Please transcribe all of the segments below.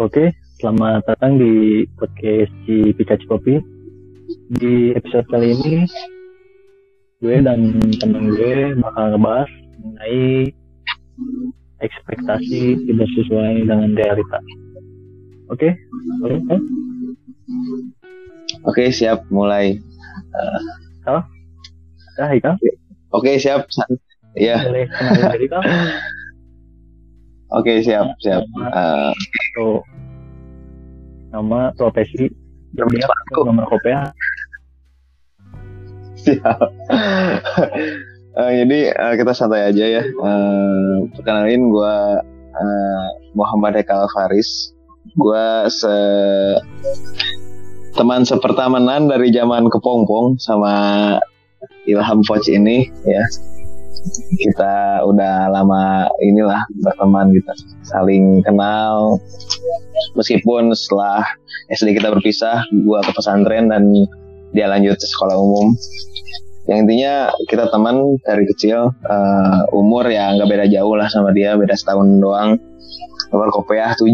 Oke, selamat datang di podcast di Pikachu Kopi. Di episode kali ini, gue dan temen gue bakal ngebahas mengenai ekspektasi tidak sesuai dengan realita. Oke, boleh kan? Oke, siap mulai. Halo? Ya, Haikal? Oke, siap. Iya. Boleh kenalin diri Oke, siap, siap. Eh, Tuh. Nama, profesi, Aku. nomor kopea. siap. Eh, jadi eh, kita santai aja ya. Eh, perkenalin gue Muhammad Eka Faris. Gue se teman sepertamanan dari zaman kepompong sama Ilham Poch ini ya. Kita udah lama inilah berteman gitu, saling kenal. Meskipun setelah SD kita berpisah, gua ke pesantren dan dia lanjut ke sekolah umum. Yang intinya kita teman dari kecil, eh, umur ya nggak beda jauh lah sama dia, beda setahun doang. Nomor kopiah 7,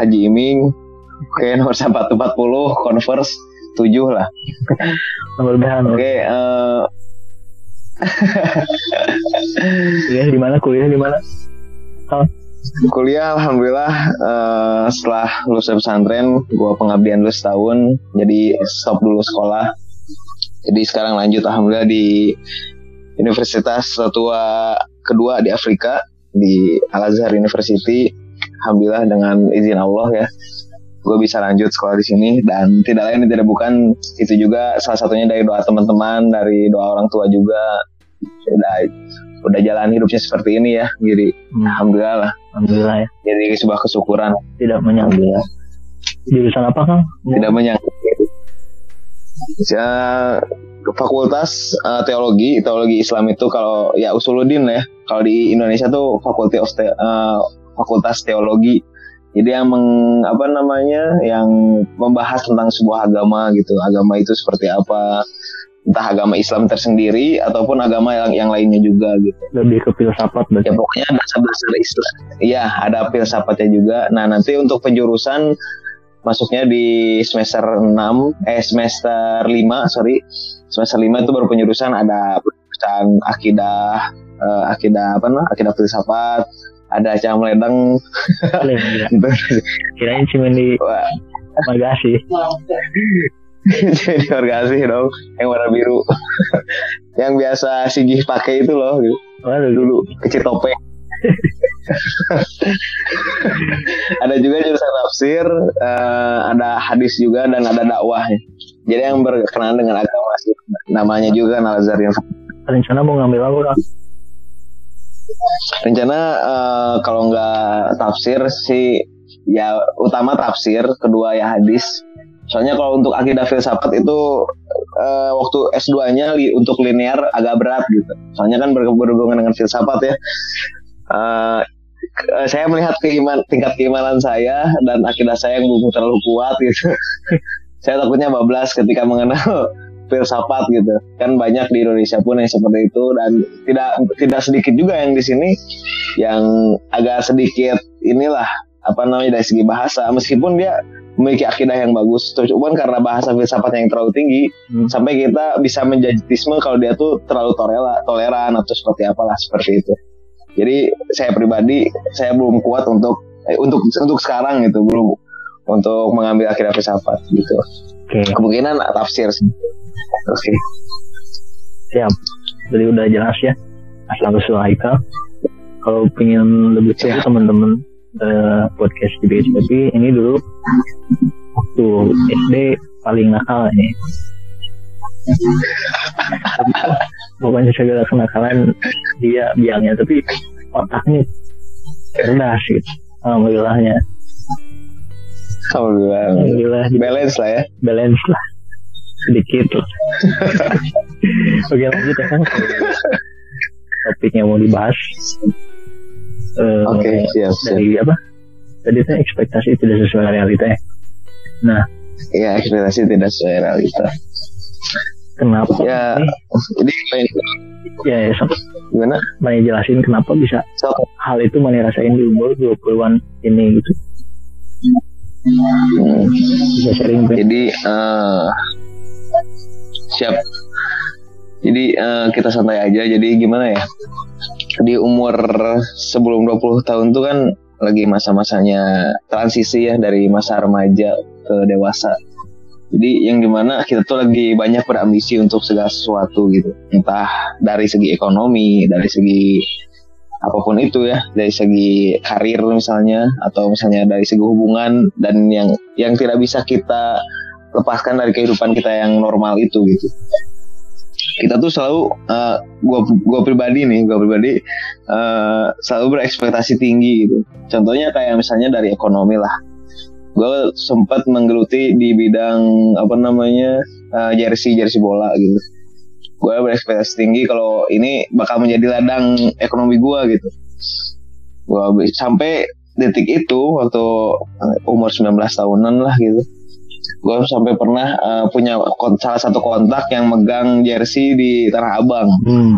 Haji Iming, oke nomor 140, Converse 7 lah. Nomor BH, nomor Oke, eh, kuliah di mana? Kuliah di mana? kuliah alhamdulillah eh, setelah lulus pesantren gue pengabdian dulu setahun jadi stop dulu sekolah. Jadi sekarang lanjut alhamdulillah di Universitas Tua kedua di Afrika di Al Azhar University. Alhamdulillah dengan izin Allah ya gue bisa lanjut sekolah di sini. Dan tidak lain tidak bukan itu juga salah satunya dari doa teman-teman dari doa orang tua juga udah udah jalan hidupnya seperti ini ya jadi Hmm, alhamdulillah lah. Alhamdulillah ya. jadi sebuah kesyukuran. Tidak menyangka. Jurusan apa Kang? tidak menyangka. Ya, fakultas eh, teologi teologi Islam itu kalau ya usuluddin ya. Kalau di Indonesia tuh fakultas te- eh, fakultas teologi. Jadi yang meng, apa namanya yang membahas tentang sebuah agama gitu. Agama itu seperti apa entah agama Islam tersendiri ataupun agama yang yang lainnya juga gitu Lebih ke filsafat berarti. ya pokoknya dasar-dasar Islam. Iya, ada filsafatnya juga. Nah, nanti untuk penjurusan masuknya di semester 6 eh semester 5, sorry. Semester 5 itu baru penjurusan ada penjurusan akidah eh, akidah apa namanya? Akidah filsafat, ada cam ledeng. Boleh, gila. Kirain cuma di Wah, Magasi. jadi organisasi dong yang warna biru. yang biasa Sigih pakai itu loh gitu. Waduh, dulu kecil topeng ada juga jurusan tafsir eh, ada hadis juga dan ada dakwah. Jadi yang berkenaan dengan agama sih namanya juga Al Azhar rencana mau ngambil apa rencana eh, kalau nggak tafsir sih ya utama tafsir kedua ya hadis soalnya kalau untuk akidah filsafat itu eh, waktu S2-nya li- untuk linear agak berat gitu. Soalnya kan ber- berhubungan dengan filsafat ya. Eh, saya melihat keiman tingkat keimanan saya dan akidah saya yang belum terlalu kuat gitu. Saya takutnya bablas ketika mengenal filsafat gitu. Kan banyak di Indonesia pun yang seperti itu dan tidak tidak sedikit juga yang di sini yang agak sedikit inilah apa namanya dari segi bahasa. Meskipun dia memiliki akidah yang bagus cuman karena bahasa filsafat yang terlalu tinggi Hmm. sampai kita bisa menjaditisme kalau dia tuh terlalu torela, toleran atau seperti apalah seperti itu jadi saya pribadi saya belum kuat untuk eh, untuk untuk sekarang gitu belum untuk mengambil akidah filsafat gitu Oke, kemungkinan tafsir sih oke siap. Jadi udah jelas ya. Asal usul Haikal. Kalau pengen lebih tahu Siap. teman-teman eh, podcast di BSPP ini dulu waktu SD paling nakal ini. Pokoknya segala kenakalan dia biangnya tapi otaknya cerdas gitu. Alhamdulillahnya. alhamdulillah Alhamdulillah balance lah ya balance lah sedikit lah. Oke lanjut ya kan topik yang mau dibahas Eh, oke siap siap dari apa tadi itu ekspektasi tidak sesuai realita ya nah ya ekspektasi tidak sesuai realita kenapa Ya. nih jadi ya, ya sok gimana mana jelasin kenapa bisa sok hal itu mana rasain di umur 20-an ini gitu Hmm. bisa sharing Pin. Jadi eh, siap. Jadi eh, kita santai aja. Jadi gimana ya? Di umur sebelum 20 tahun tuh kan lagi masa-masanya transisi ya dari masa remaja ke dewasa. Jadi yang di mana kita tuh lagi banyak berambisi untuk segala sesuatu gitu. Entah dari segi ekonomi, dari segi apa pun itu ya, dari segi karir misalnya, atau misalnya dari segi hubungan dan yang yang tidak bisa kita lepaskan dari kehidupan kita yang normal itu gitu. Kita tuh selalu, uh, gua gua pribadi nih, gua pribadi uh, selalu berekspektasi tinggi gitu. Contohnya kayak misalnya dari ekonomi lah. Gue sempat menggeluti di bidang apa namanya uh, jersey jersey bola gitu. Gue berekspektasi tinggi kalau ini bakal menjadi ladang ekonomi gue gitu. Gue sampai detik itu waktu eh, umur 19 tahunan lah gitu gue sampai pernah uh, punya salah satu kontak yang megang jersey di Tanah Abang. Hmm.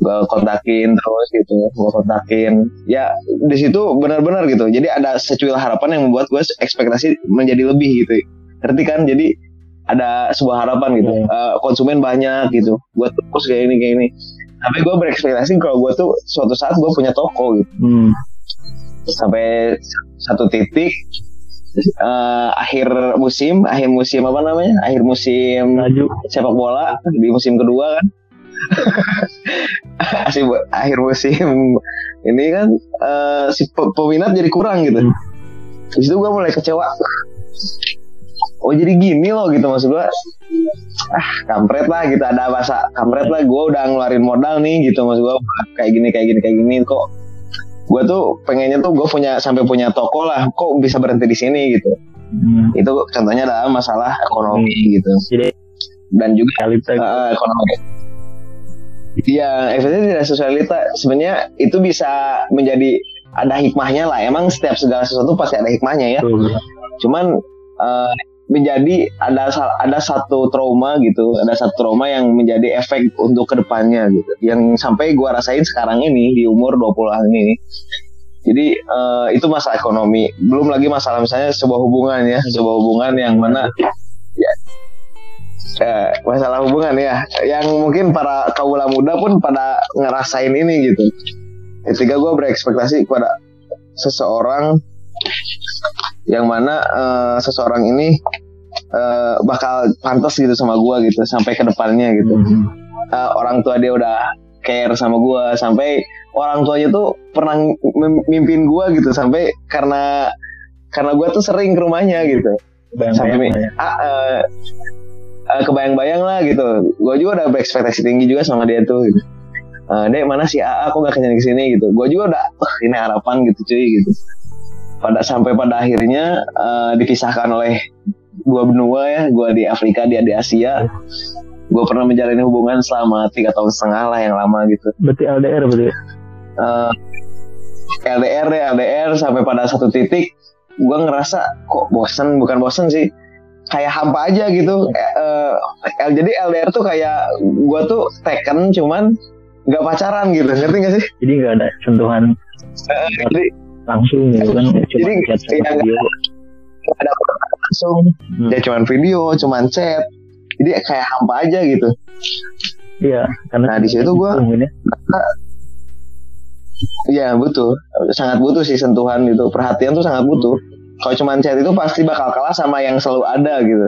gue kontakin terus gitu gue kontakin. Ya di situ benar-benar gitu. Jadi ada secuil harapan yang membuat gue ekspektasi menjadi lebih gitu. Ngerti kan? Jadi ada sebuah harapan gitu. Iya. Eh, konsumen banyak gitu. Gue terus kayak ini kayak ini. Tapi gue berekspektasi kalau gue tuh suatu saat gue punya toko gitu. Hmm. sampai satu titik eh, akhir musim akhir musim apa namanya? Akhir musim Laju. sepak bola di musim kedua kan. Asli, akhir musim ini kan eh, si pe- peminat jadi kurang gitu. Hmm. di situ gue mulai kecewa. Oh jadi gini loh gitu maksud gue ah kampret lah gitu ada bahasa kampret lah. Gue udah ngeluarin modal nih gitu maksud gue kayak gini kayak gini kayak gini kok gue tuh pengennya tuh gue punya sampai punya toko lah kok bisa berhenti di sini gitu Hmm. itu contohnya adalah masalah ekonomi gitu Jadi dan juga realita. Eh, ekonomi. Iya, efeknya tidak sesuai realita. Sebenarnya itu bisa menjadi ada hikmahnya lah. Emang setiap segala sesuatu pasti ada hikmahnya ya. Betul. Cuman eh, menjadi ada ada satu trauma gitu, ada satu trauma yang menjadi efek untuk ke depannya gitu. Yang sampai gua rasain sekarang ini di umur 20-an ini. Jadi eh, itu masalah ekonomi. Belum lagi masalah misalnya sebuah hubungan ya, sebuah hubungan yang mana eh, masalah hubungan ya yang mungkin para kaula muda pun pada ngerasain ini gitu ketika gue berekspektasi kepada seseorang yang mana eh, seseorang ini eh, bakal pantas gitu sama gue gitu sampai ke depannya gitu Hmm. Eh, orang tua dia udah care sama gue sampai orang tuanya tuh pernah mim- mimpin gue gitu sampai karena karena gue tuh sering ke rumahnya gitu sampai lah ya. ah, eh, eh, kebayang-bayang lah gitu. Gue juga udah berekspektasi tinggi juga sama dia tuh. Gitu. Eh, Dek mana si AA kok gak ke sini ke sini gitu. Gue juga udah "Wah, ini harapan gitu cuy gitu. Pada sampai pada akhirnya eh, dipisahkan oleh dua benua ya. Gue di Afrika dia di Asia. Gue pernah menjalani hubungan selama tiga tahun setengah lah yang lama gitu. Berarti LDR berarti. Eh, LDR ya LDR sampai pada satu titik gue ngerasa kok bosen bukan bosen sih kayak hampa aja gitu Eh, eh, jadi LDR tuh kayak gue tuh teken cuman nggak pacaran gitu ngerti gak sih Jadi nggak ada sentuhan jadi langsung gitu kan. Cuma Jadi, chat sama iya, video. nggak ada langsung Hmm. ya cuman video cuman chat jadi kayak hampa aja gitu Iya. Karena Nah, di situ gua- mungkin ya. Iya butuh sangat butuh sih sentuhan itu perhatian tuh sangat butuh kalau cuman chat itu pasti bakal kalah sama yang selalu ada gitu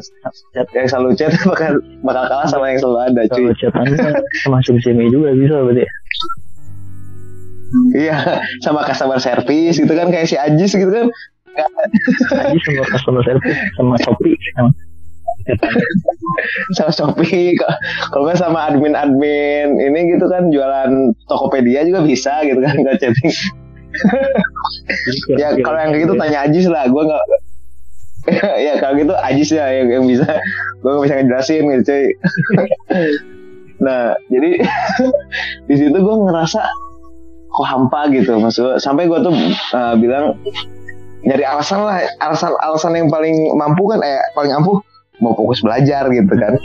Chat. yang selalu chat bakal bakal kalah sama yang selalu ada cuy Kalau kan sama juga bisa berarti. Ya. Iya, sama customer service gitu kan kayak si Ajis gitu kan. Aja sama customer service sama Shopee sama. Sama Shopee, kalau nggak sama admin-admin ini gitu kan jualan Tokopedia juga bisa gitu kan nggak chatting. Ya kalau yang kayak gitu tanya Ajis lah, gue nggak. ya kalau gitu Ajis ya yang, yang bisa, gue nggak bisa ngejelasin gitu cuy. nah jadi di situ gue ngerasa kok hampa gitu. Maksud sampai gue tuh uh, bilang nyari alasan lah alasan alasan yang paling mampu kan eh paling ampuh mau fokus belajar gitu kan.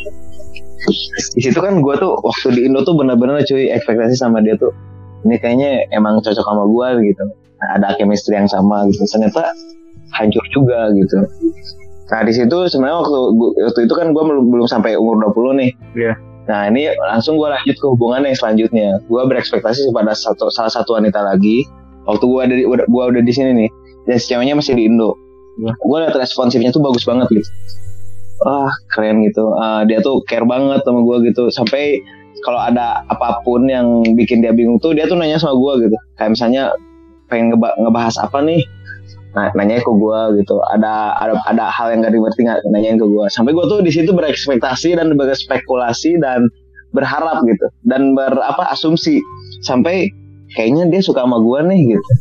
Di situ kan gue tuh waktu di Indo tuh bener-bener cuy ekspektasi sama dia tuh ini kayaknya emang cocok sama gue gitu. Nah, ada chemistry yang sama gitu. Ternyata hancur juga gitu. Nah di situ sebenarnya waktu waktu itu kan gue belum sampai umur 20 nih. Iya. Nah ini langsung gue lanjut ke hubungan yang selanjutnya. Gue berekspektasi kepada satu salah satu wanita lagi. Waktu gue ada udah- gua udah di sini nih dan si ceweknya masih di Indo. Iya. gue liat responsifnya tuh bagus banget gitu. Wah keren gitu. Ah, dia tuh care banget sama gue gitu. Sampai kalau ada apa pun yang bikin dia bingung tuh dia tuh nanya sama gue gitu. Kayak misalnya pengen ngeba- ngebahas apa nih nah, nanya ke gue gitu. Ada ada ada hal yang gak dimengerti nggak? Nanyain ke gue sampai gue tuh di situ berekspektasi dan berspekulasi dan berharap gitu. Dan berapa asumsi. Sampai kayaknya dia suka sama gue nih gitu.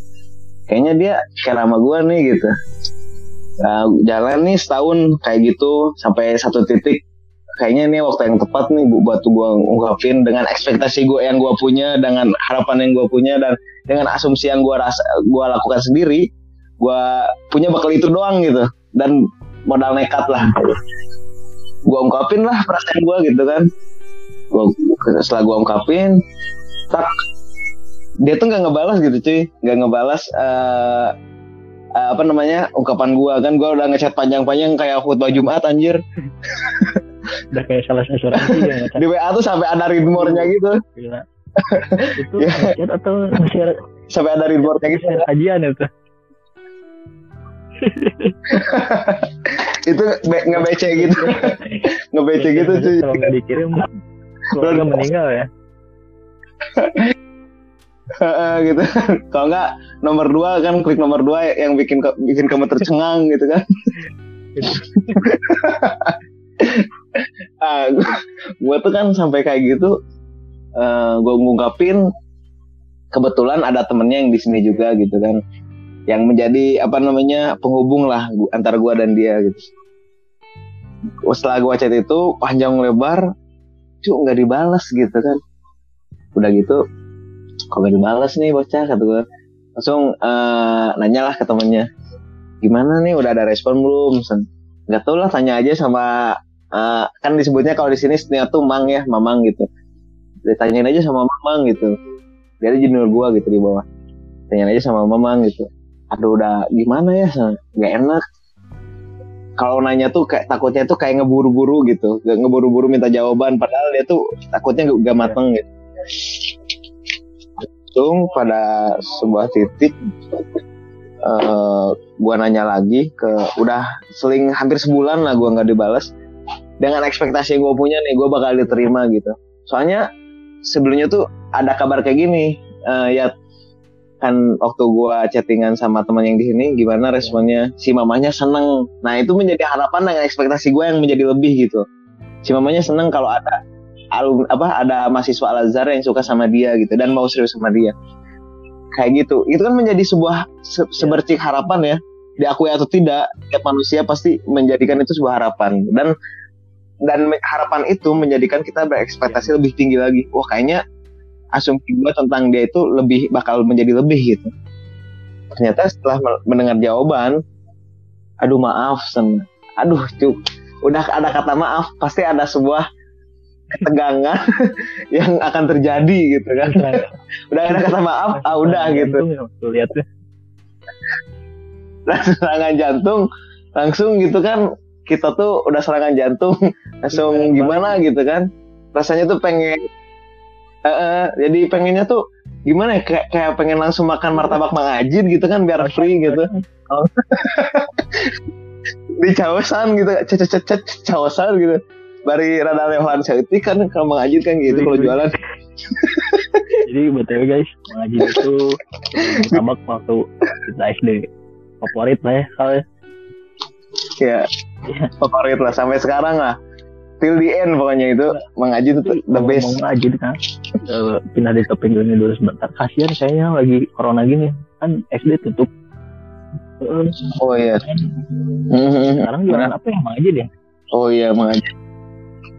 Kayaknya dia care sama gue nih gitu. Nah, jalan nih setahun kayak gitu sampai satu titik. Kayaknya ini waktu yang tepat nih bu- buat gue ungkapin dengan ekspektasi gue yang gue punya dengan harapan yang gue punya dan dengan asumsi yang gue rasa gue lakukan sendiri gue punya bakal itu doang gitu dan modal nekat lah gue ungkapin lah perasaan gue gitu kan gua, setelah gue ungkapin tak dia tuh nggak ngebalas gitu cuy nggak ngebalas eh, eh, apa namanya ungkapan gue kan gue udah ngechat panjang-panjang kayak khutbah Jumat anjir Udah kayak salah asuransi ya. di WA tuh sampai ada read more-nya gitu Gila. Itu Ya. atau share sampai ada read more-nya gitu kajian itu. itu be- ngebece gitu. Ngebece gitu cuy Kalau nggak dikirim keluarga meninggal ya. Heeh, gitu. Kalau nggak nomor dua kan klik nomor dua yang bikin ke- bikin kamu tercengang gitu kan. Ah gue tuh kan sampai kayak gitu gue ngungkapin kebetulan ada temennya yang di sini juga gitu kan yang menjadi apa namanya penghubung lah antara gue dan dia gitu. Setelah gue chat itu panjang lebar cuk nggak dibalas gitu kan. Udah gitu kok gak dibalas nih bocah? kata gue langsung eh, nanya lah ke temennya gimana nih udah ada respon belum? Nggak tahu lah tanya aja sama eh, kan disebutnya kalau di sini senior tuh mang ya mamang gitu. Ditanyain aja sama mamang gitu. Dia ada junior gua gitu di bawah. Tanyain aja sama mamang gitu aduh udah gimana ya? Nggak enak. Kalau nanya tuh kayak takutnya tuh kayak ngeburu-buru gitu. Ngeburu-buru minta jawaban padahal dia tuh takutnya gak, mateng gitu. Untung pada sebuah titik eh gua nanya lagi ke udah seling hampir sebulan lah gua nggak dibalas dengan ekspektasi yang gue punya nih gue bakal diterima gitu. Soalnya sebelumnya tuh ada kabar kayak gini eh, ya kan waktu gua chattingan sama teman yang di sini gimana responnya? Si mamanya seneng. Nah itu menjadi harapan dengan ekspektasi gue yang menjadi lebih gitu. Si mamanya seneng kalau ada alum apa ada mahasiswa Al Azhar yang suka sama dia gitu dan mau serius sama dia. Kayak gitu. Itu kan menjadi sebuah se- sebercik harapan ya. Diakui atau tidak tiap manusia pasti menjadikan itu sebuah harapan. Dan dan harapan itu menjadikan kita berekspektasi lebih tinggi lagi. Wah kayaknya asumsi gue tentang dia itu lebih bakal menjadi lebih gitu. Ternyata setelah me- mendengar jawaban aduh maaf sen. Aduh cuk udah ada kata maaf pasti ada sebuah ketegangan yang akan terjadi gitu kan. Udah ada kata maaf ah udah gitu. lihat tuh. serangan jantung langsung gitu kan kita tuh udah serangan jantung langsung Iya, gimana gitu kan. Rasanya tuh pengen Eh, jadi pengennya tuh gimana ya kayak, kayak pengen langsung makan martabak Mang Ajin gitu kan biar free gitu. Di cawasan gitu cet cet cet cet, cawasan gitu. Bari rada lewahan seutik kan kalau Mang Ajin kan gitu kalau jualan. Jadi btw guys, mengaji itu tabak waktu kita SD favorit lah ya kalau ya. ya Iya. favorit lah sampai sekarang lah till the end pokoknya itu Mang Ajin itu the Mau- best Mau ngaji kan. Eh, pindah di topik ini dulu sebentar. Kasihan kayaknya lagi corona gini. Kan SD tutup. Eh, oh iya Mhm. sekarang jualan apa ya ngaji deh? Oh iya Mang Ajin.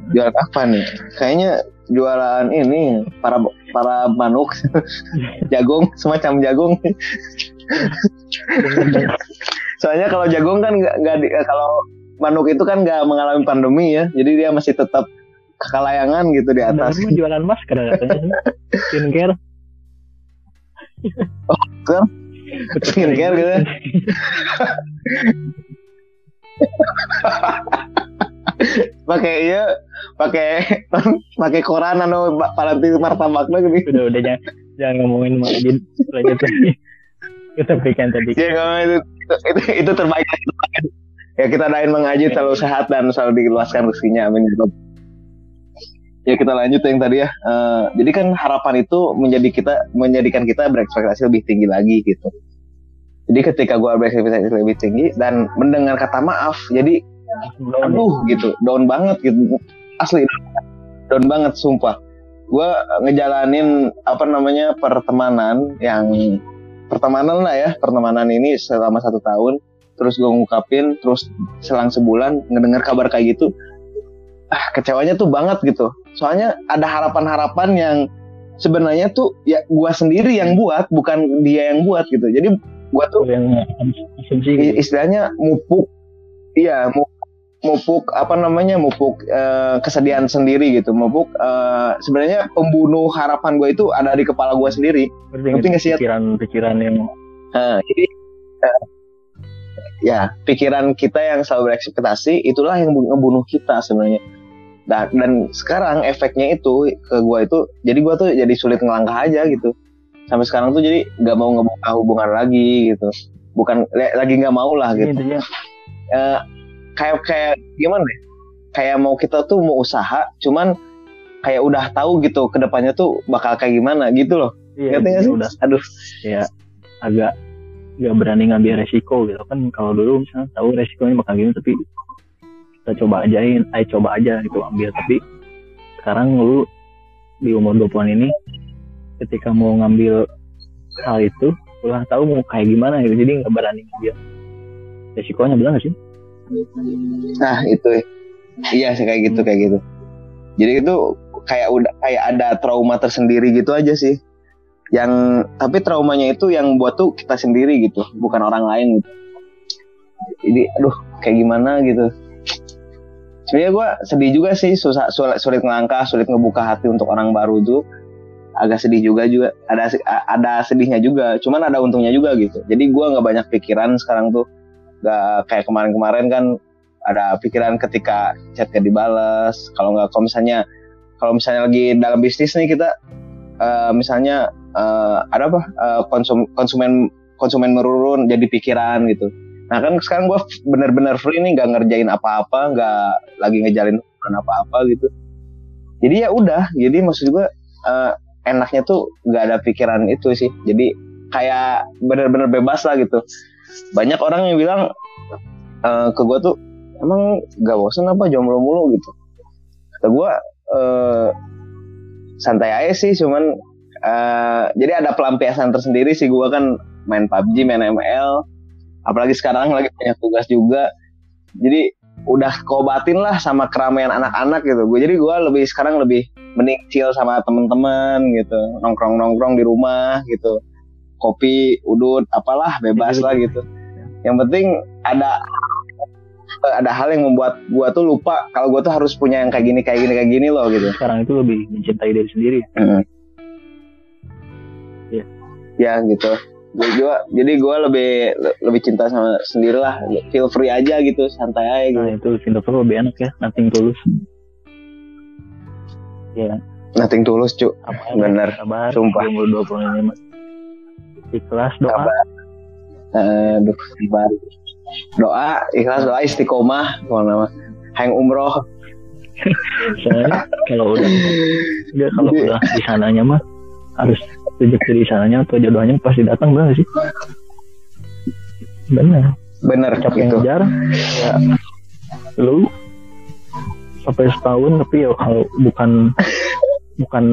Jualan apa nih? Kayaknya jualan ini para para manuk, jagung semacam jagung. Soalnya kalau jagung kan nggak kalau manuk itu kan nggak mengalami pandemi ya, jadi dia masih tetap kekalayangan gitu di atas. mah jualan masker katanya. Skincare. kan? skincare gitu pakai iya. Pakai pakai koran anu palanti martabaknya gitu udah udah jangan jangan ngomongin Majid lanjut lagi. Kita berikan tadi. Ya itu, itu itu terbaik ya kita doain mengaji selalu sehat dan selalu diluaskan rezekinya amin ya kita lanjut yang tadi ya. Uh, jadi kan harapan itu menjadi kita menjadikan kita berekspektasi lebih tinggi lagi gitu. Jadi ketika gue berekspektasi lebih tinggi dan mendengar kata maaf jadi aduh gitu down banget gitu. Asli down banget sumpah. Gue ngejalanin apa namanya pertemanan yang pertemanan lah ya pertemanan ini selama satu tahun terus gue ngungkapin terus selang sebulan ngedengar kabar kayak gitu ah kecewanya tuh banget gitu. Soalnya ada harapan-harapan yang sebenarnya tuh ya gua sendiri yang buat bukan dia yang buat gitu. Jadi gua tuh yang istilahnya mupuk iya mupuk apa namanya mupuk uh, kesedihan sendiri gitu. Mupuk uh, sebenarnya pembunuh harapan gue itu ada di kepala gue sendiri. Berarti nggak sih pikiran-pikiran yang uh, jadi uh, ya pikiran kita yang selalu berekspektasi itulah yang ngebunuh kita sebenarnya. Dan, dan sekarang efeknya itu ke gue itu jadi gue tuh jadi sulit ngelangkah aja gitu. Sampai sekarang tuh jadi nggak mau ngebuka hubungan lagi gitu. Bukan lagi nggak mau lah gitu. Intinya. Uh, kayak kayak gimana ya? Kayak mau kita tuh mau usaha cuman kayak udah tahu gitu ke depannya tuh bakal kayak gimana gitu loh. Iya, Ngerti sih? udah. Aduh. Ya agak nggak berani ngambil resiko gitu. Kan kalau dulu misalnya tahu resikonya bakal gini tapi kita coba ajain ayo coba aja gitu ambil. Tapi sekarang lu di umur 20 ini ketika mau ngambil hal itu ulah tahu mau kayak gimana gitu. Jadi nggak berani ngambil resikonya bilang gak sih? Nah itu iya sih kayak gitu kayak gitu. Jadi itu kayak udah kayak ada trauma tersendiri gitu aja sih yang tapi traumanya itu yang buat tuh kita sendiri gitu bukan orang lain gitu. Jadi aduh kayak gimana gitu. Sebenarnya gue sedih juga sih susah sulit, sulit ngelangkah sulit ngebuka hati untuk orang baru tuh agak sedih juga juga ada ada sedihnya juga cuman ada untungnya juga gitu. Jadi gue nggak banyak pikiran sekarang tuh. Nggak kayak kemarin-kemarin kan ada pikiran ketika chat gak dibales. Kalau nggak kalau misalnya kalau misalnya lagi dalam bisnis nih kita uh, misalnya uh, ada apa uh, konsum konsumen konsumen menurun jadi pikiran gitu Nah kan sekarang gue bener-bener free nih nggak ngerjain apa-apa, nggak lagi ngejalin apa-apa gitu. Jadi ya udah, jadi maksud gue uh, enaknya tuh nggak ada pikiran itu sih. Jadi kayak bener-bener bebas lah gitu. Banyak orang yang bilang uh, ke gue tuh emang gak bosan apa jomblo mulu gitu. Kata gue uh, santai aja sih, cuman uh, jadi ada pelampiasan tersendiri sih. Gue kan main PUBG, main ML apalagi sekarang lagi banyak tugas juga. Jadi udah kobatin lah sama keramaian anak-anak gitu. Gue jadi gue lebih sekarang lebih mending chill sama temen-temen gitu. Nongkrong nongkrong di rumah gitu. Kopi udut apalah bebas lah gitu. Yang penting ada ada hal yang membuat gue tuh lupa kalau gue tuh harus punya yang kayak gini kayak gini kayak gini loh gitu. Sekarang itu lebih mencintai diri sendiri. Mm. ya ya gitu. Gue juga jadi gue lebih lebih cinta sama sendiri lah. Feel free aja gitu santai aja gitu. nah itu Singapura lebih enak ya nothing tulus ya yeah. nothing tulus cu Apa bener. sabar, sumpah. Umur dua puluh lima. Ikhlas doa. Aduh sabar doa ikhlas doa istiqomah kalau nama. Hang umroh. Soalnya kalau udah dia kalau udah di sananya mah harus rezeki di sananya atau jodohnya pasti datang benar sih? Benar benar capek itu. ngejar. Ya lu sampai setahun tapi ya kalau bukan bukan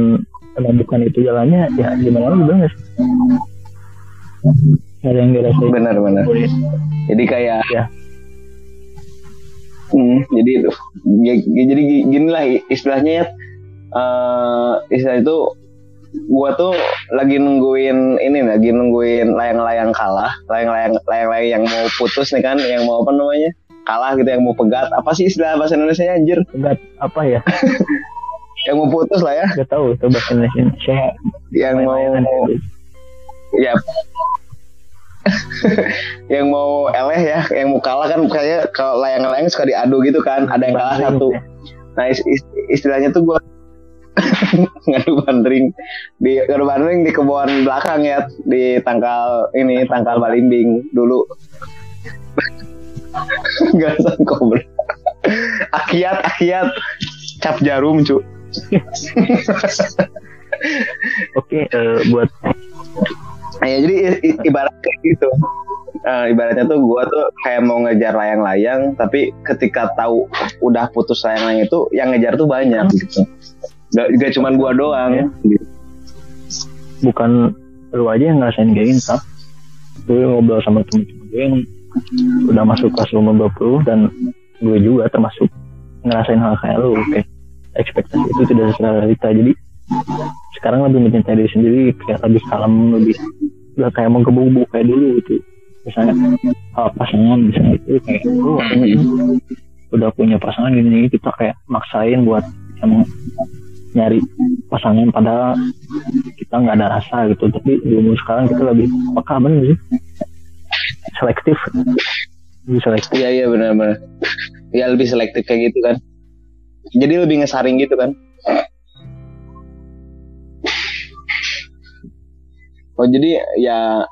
emang bukan itu jalannya ya gimana lagi benar sih? Ada yang dirasain? Benar benar jadi kayak ya. Hmm, jadi ya, jadi gini lah istilahnya ya. Uh, istilah itu gua tuh lagi nungguin ini lagi nungguin layang-layang kalah, layang-layang layang-layang yang mau putus nih kan, yang mau apa namanya? kalah gitu yang mau pegat. Apa sih istilah bahasa Indonesia anjir? Pegat apa ya? yang mau putus lah ya. Gak tahu itu bahasa Indonesia. Yang mau, mau ya yang mau eleh ya yang mau kalah kan kayak kalau layang-layang suka diadu gitu kan ada yang kalah satu nah istilahnya tuh gue ngadu bandring di ngadu bandring di kebun belakang ya. Di tangkal ini tangkal balimbing dulu. Gak kobra akiat akiat. Cap jarum cu oke uh, buat ya jadi ibarat kayak gitu. Uh, ibaratnya tuh gue tuh kayak mau ngejar layang-layang tapi ketika tahu udah putus layang-layang itu yang ngejar tuh banyak gitu gak, gak cuma gue doang. Ya. gitu. bukan lu aja yang ngerasain kayak gini tak gue ngobrol sama temen-temen gue yang udah masuk kelas umur 20 dan gue juga termasuk ngerasain hal kayak lu kayak ekspektasi itu tidak sesuai realita. Jadi sekarang lebih mencintai diri sendiri kayak lebih kalem lebih udah kayak menggebu-gebu kayak dulu gitu. Misalnya oh, pasangan misalnya itu kayak oh, udah punya pasangan gini kita kayak maksain buat emang nyari pasangan padahal kita nggak ada rasa gitu. Tapi di umur sekarang kita lebih peka bener sih? Selektif. Lebih selektif. Iya iya benar-benar ya lebih selektif kayak gitu kan. Jadi lebih ngesaring gitu kan. Oh jadi ya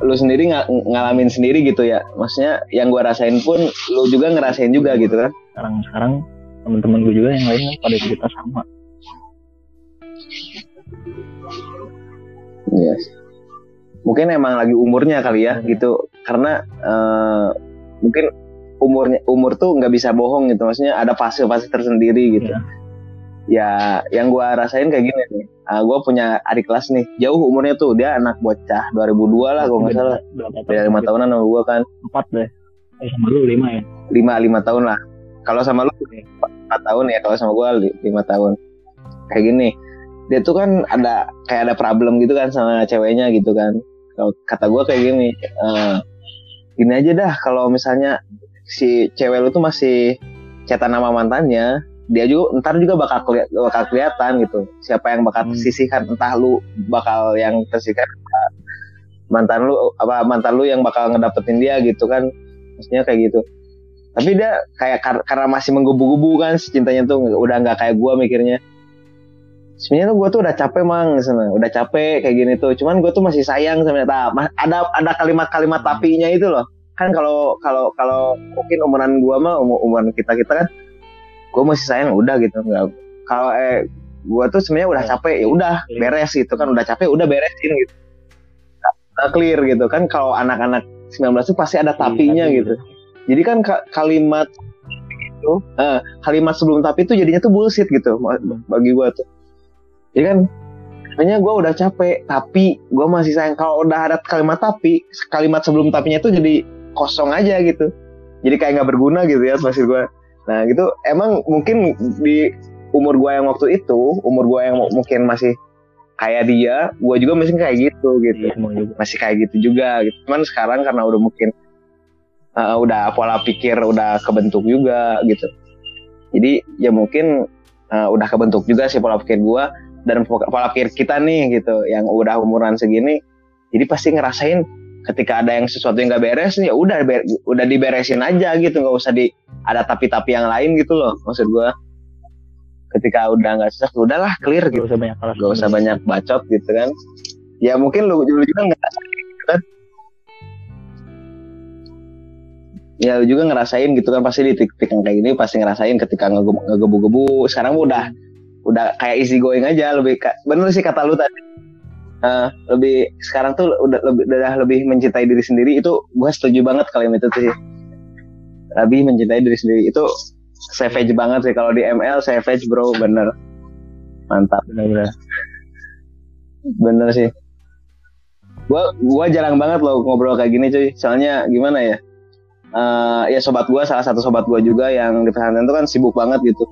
lu sendiri ng ngalamin sendiri gitu ya. Maksudnya yang gua rasain pun lu juga ngerasain juga gitu kan. Sekarang sekarang teman-teman gue juga yang lain pada cerita sama yes. Mungkin emang lagi umurnya kali ya gitu. Karena uh, mungkin umurnya umur tuh nggak bisa bohong gitu. Maksudnya ada fase-fase tersendiri gitu. Yeah ya yang gue rasain kayak gini nih. Uh, ah, gue punya adik kelas nih. Jauh umurnya tuh. Dia anak bocah 2002 lah gue nggak salah. Beda lima tahunan sama gue kan. Empat deh. Eh, sama lu lima ya? Lima lima tahun lah. Kalau sama lu empat tahun ya. Kalau sama gue lima tahun. Kayak gini dia tuh kan ada kayak ada problem gitu kan sama ceweknya gitu kan. Kalau kata gue kayak gini uh, gini aja dah kalau misalnya si cewek lu tuh masih cetan nama mantannya dia juga ntar juga bakal keli bakal kelihatan gitu. Siapa yang bakal hmm. tersisihkan entah lu bakal yang tersisihkan mantan lu apa mantan lu yang bakal ngedapetin dia gitu kan. Maksudnya kayak gitu. Tapi dia kayak kar karena masih menggebu-gebu kan cintanya tuh udah nggak kayak gue mikirnya sebenarnya gue tuh udah capek mang sana udah capek kayak gini tuh. Cuman gue tuh masih sayang sama nah, ada ada kalimat-kalimat tapinya itu loh. Kan kalau kalau kalau mungkin umuran gue mah umur umuran kita kita kan gue masih sayang udah gitu. Nggak kalau eh gue tuh sebenarnya udah iya. capek ya udah iya. beres gitu kan. Udah capek udah beresin gitu. Nah, clear gitu kan. Kalau anak-anak 19 tuh pasti ada iya, tapinya gitu. Jadi kan kalimat itu eh, kalimat sebelum tapi itu jadinya tuh bullshit gitu bagi gue tuh jadi kan? Sebenarnya gue udah capek tapi gue masih sayang. Kalau udah ada kalimat tapi kalimat sebelum tapinya tuh jadi kosong aja gitu. Jadi kayak nggak berguna gitu ya maksud gue Nah gitu. Emang mungkin di umur gue yang waktu itu, umur gue yang mungkin masih kayak dia, gue juga masih kayak gitu gitu, iya, masih kayak gitu juga. Gitu. Cuman sekarang karena udah mungkin uh, udah pola pikir udah kebentuk juga gitu. Jadi ya mungkin uh, udah kebentuk juga sih pola pikir gue dan pola pikir kita nih gitu, yang udah umuran segini, jadi pasti ngerasain ketika ada yang sesuatu yang nggak beres ya udah udah diberesin aja gitu nggak usah di ada tapi-tapi yang lain gitu loh maksud gue ketika udah nggak susah udahlah clear gitu. gak usah banyak gak usah banyak bacot gitu kan. Ya mungkin lu, lu juga nggak gitu kan. Ya lu juga ngerasain gitu kan pasti di titik yang kayak gini pasti ngerasain ketika ngegebu-gebu. Sekarang udah udah kayak easy going aja lebih bener sih kata lu tadi. Uh, lebih sekarang tuh udah lebih udah lebih mencintai diri sendiri itu gue setuju banget kalimat itu sih. Lebih mencintai diri sendiri itu savage banget sih kalau di ML savage bro bener. Mantap. Bener bener bener sih. Gua gua jarang banget loh ngobrol kayak gini cuy. Soalnya gimana ya? Uh, ya sobat gua salah satu sobat gua juga yang di pesantren itu kan sibuk banget gitu.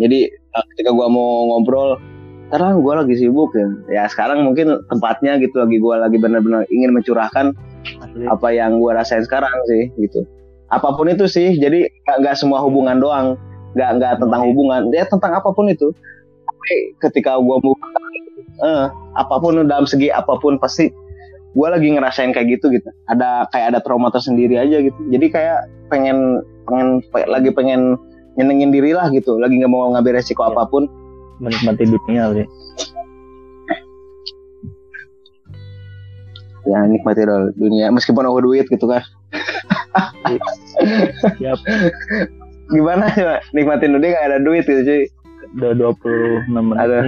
Jadi ketika gua mau ngobrol sekarang gue lagi sibuk ya. Ya sekarang mungkin tempatnya gitu lagi gue lagi benar-benar ingin mencurahkan Asli. apa yang gue rasain sekarang sih gitu. Apa pun itu sih jadi nggak semua hubungan doang. Nggak nggak tentang hubungan ya tentang apa pun itu. Tapi ketika gue mau eh, apa pun dalam segi apa pun pasti gue lagi ngerasain kayak gitu gitu. Ada kayak ada trauma tersendiri aja gitu. Jadi kayak pengen pengen lagi pengen nyenengin diri lah gitu. Lagi nggak mau ngambil resiko ya. apa pun menikmati dunia sih ya nikmati dulu dunia. Meskipun aku duit gitu kan. Siap gimana coba? Nikmatin dunia gak ada duit gitu cuy. Udah 26 menit. Ada.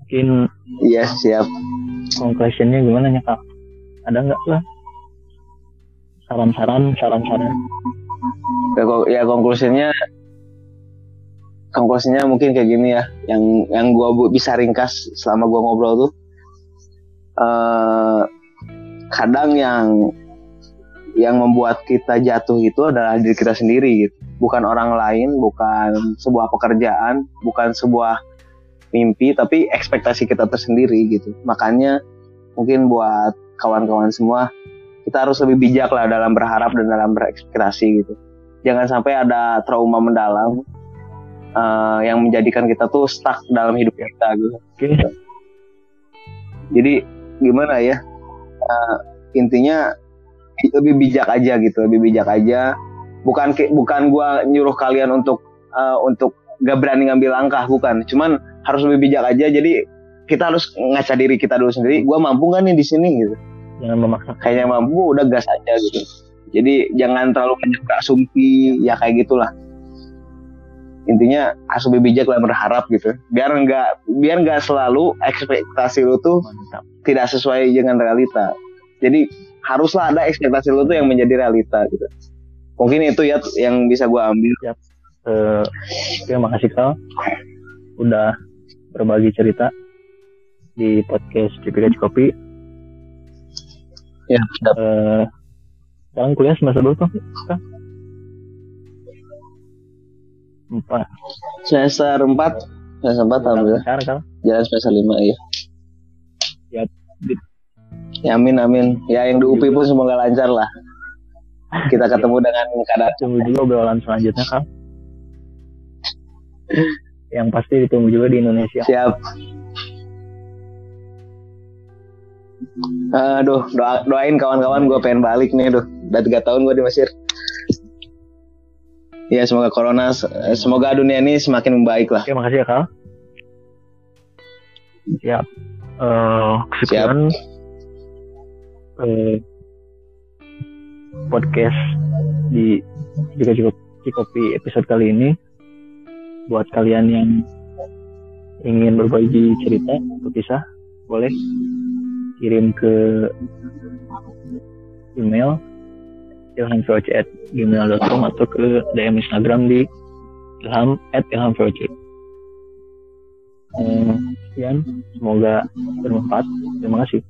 Mungkin iya siap. conclusionnya gimana ya kak? Ada nggak lah saran-saran saran-saran. Ya, ya konklusinya konklusinya mungkin kayak gini ya. Yang yang gua bisa ringkas selama gua ngobrol tuh uh, kadang yang yang membuat kita jatuh itu adalah diri kita sendiri gitu. Bukan orang lain bukan sebuah pekerjaan bukan sebuah mimpi tapi ekspektasi kita tersendiri gitu. Makanya mungkin buat kawan-kawan semua kita harus lebih bijak lah dalam berharap dan dalam berekspektasi gitu. Jangan sampai ada trauma mendalam uh, yang menjadikan kita tuh stuck dalam hidup kita gitu. Okay. jadi gimana ya? Uh, intinya lebih bijak aja gitu lebih bijak aja. Bukan bukan gua nyuruh kalian untuk uh, untuk gak berani ngambil langkah bukan. Cuman harus lebih bijak aja. Jadi kita harus ngaca diri kita dulu sendiri. Gua mampu gak nih di sini gitu jangan memaksa. Kayaknya mampu udah gas aja gitu. Jadi jangan terlalu banyak asumsi ya kayak gitulah. Intinya harus lebih bijak dan berharap gitu. Biar nggak biar nggak selalu ekspektasi lu tuh Mantap. tidak sesuai dengan realita. Jadi haruslah ada ekspektasi lu tuh yang menjadi realita gitu. Mungkin itu ya yang bisa gue ambil. Ya. Uh, terima kasih kal. Udah berbagi cerita di podcast CPK Kopi ya uh, sekarang kuliah semester berapa? Empat semester empat. Semester empat alhamdulillah. sekarang kan jalan semester lima ya ya ya amin amin. Ya yang di UPI pun semoga lancar lah. Kita ketemu dengan keadaan. Tunggu juga obrolan selanjutnya kan yang pasti ditunggu juga di Indonesia. Siap Aduh, doa, doain kawan-kawan gue pengen balik nih, duh. Udah tiga tahun gue di Mesir. Ya semoga corona, semoga dunia ini semakin membaik lah. Oke, makasih ya Kal. Siap. Uh, sekian. Uh, podcast di juga cukup Cikopi episode kali ini buat kalian yang ingin berbagi cerita atau kisah boleh kirim ke email ilhamvoj@gmail.com atau ke DM Instagram di ilham at ilhamvoj. Eh, sekian, semoga bermanfaat. Terima kasih.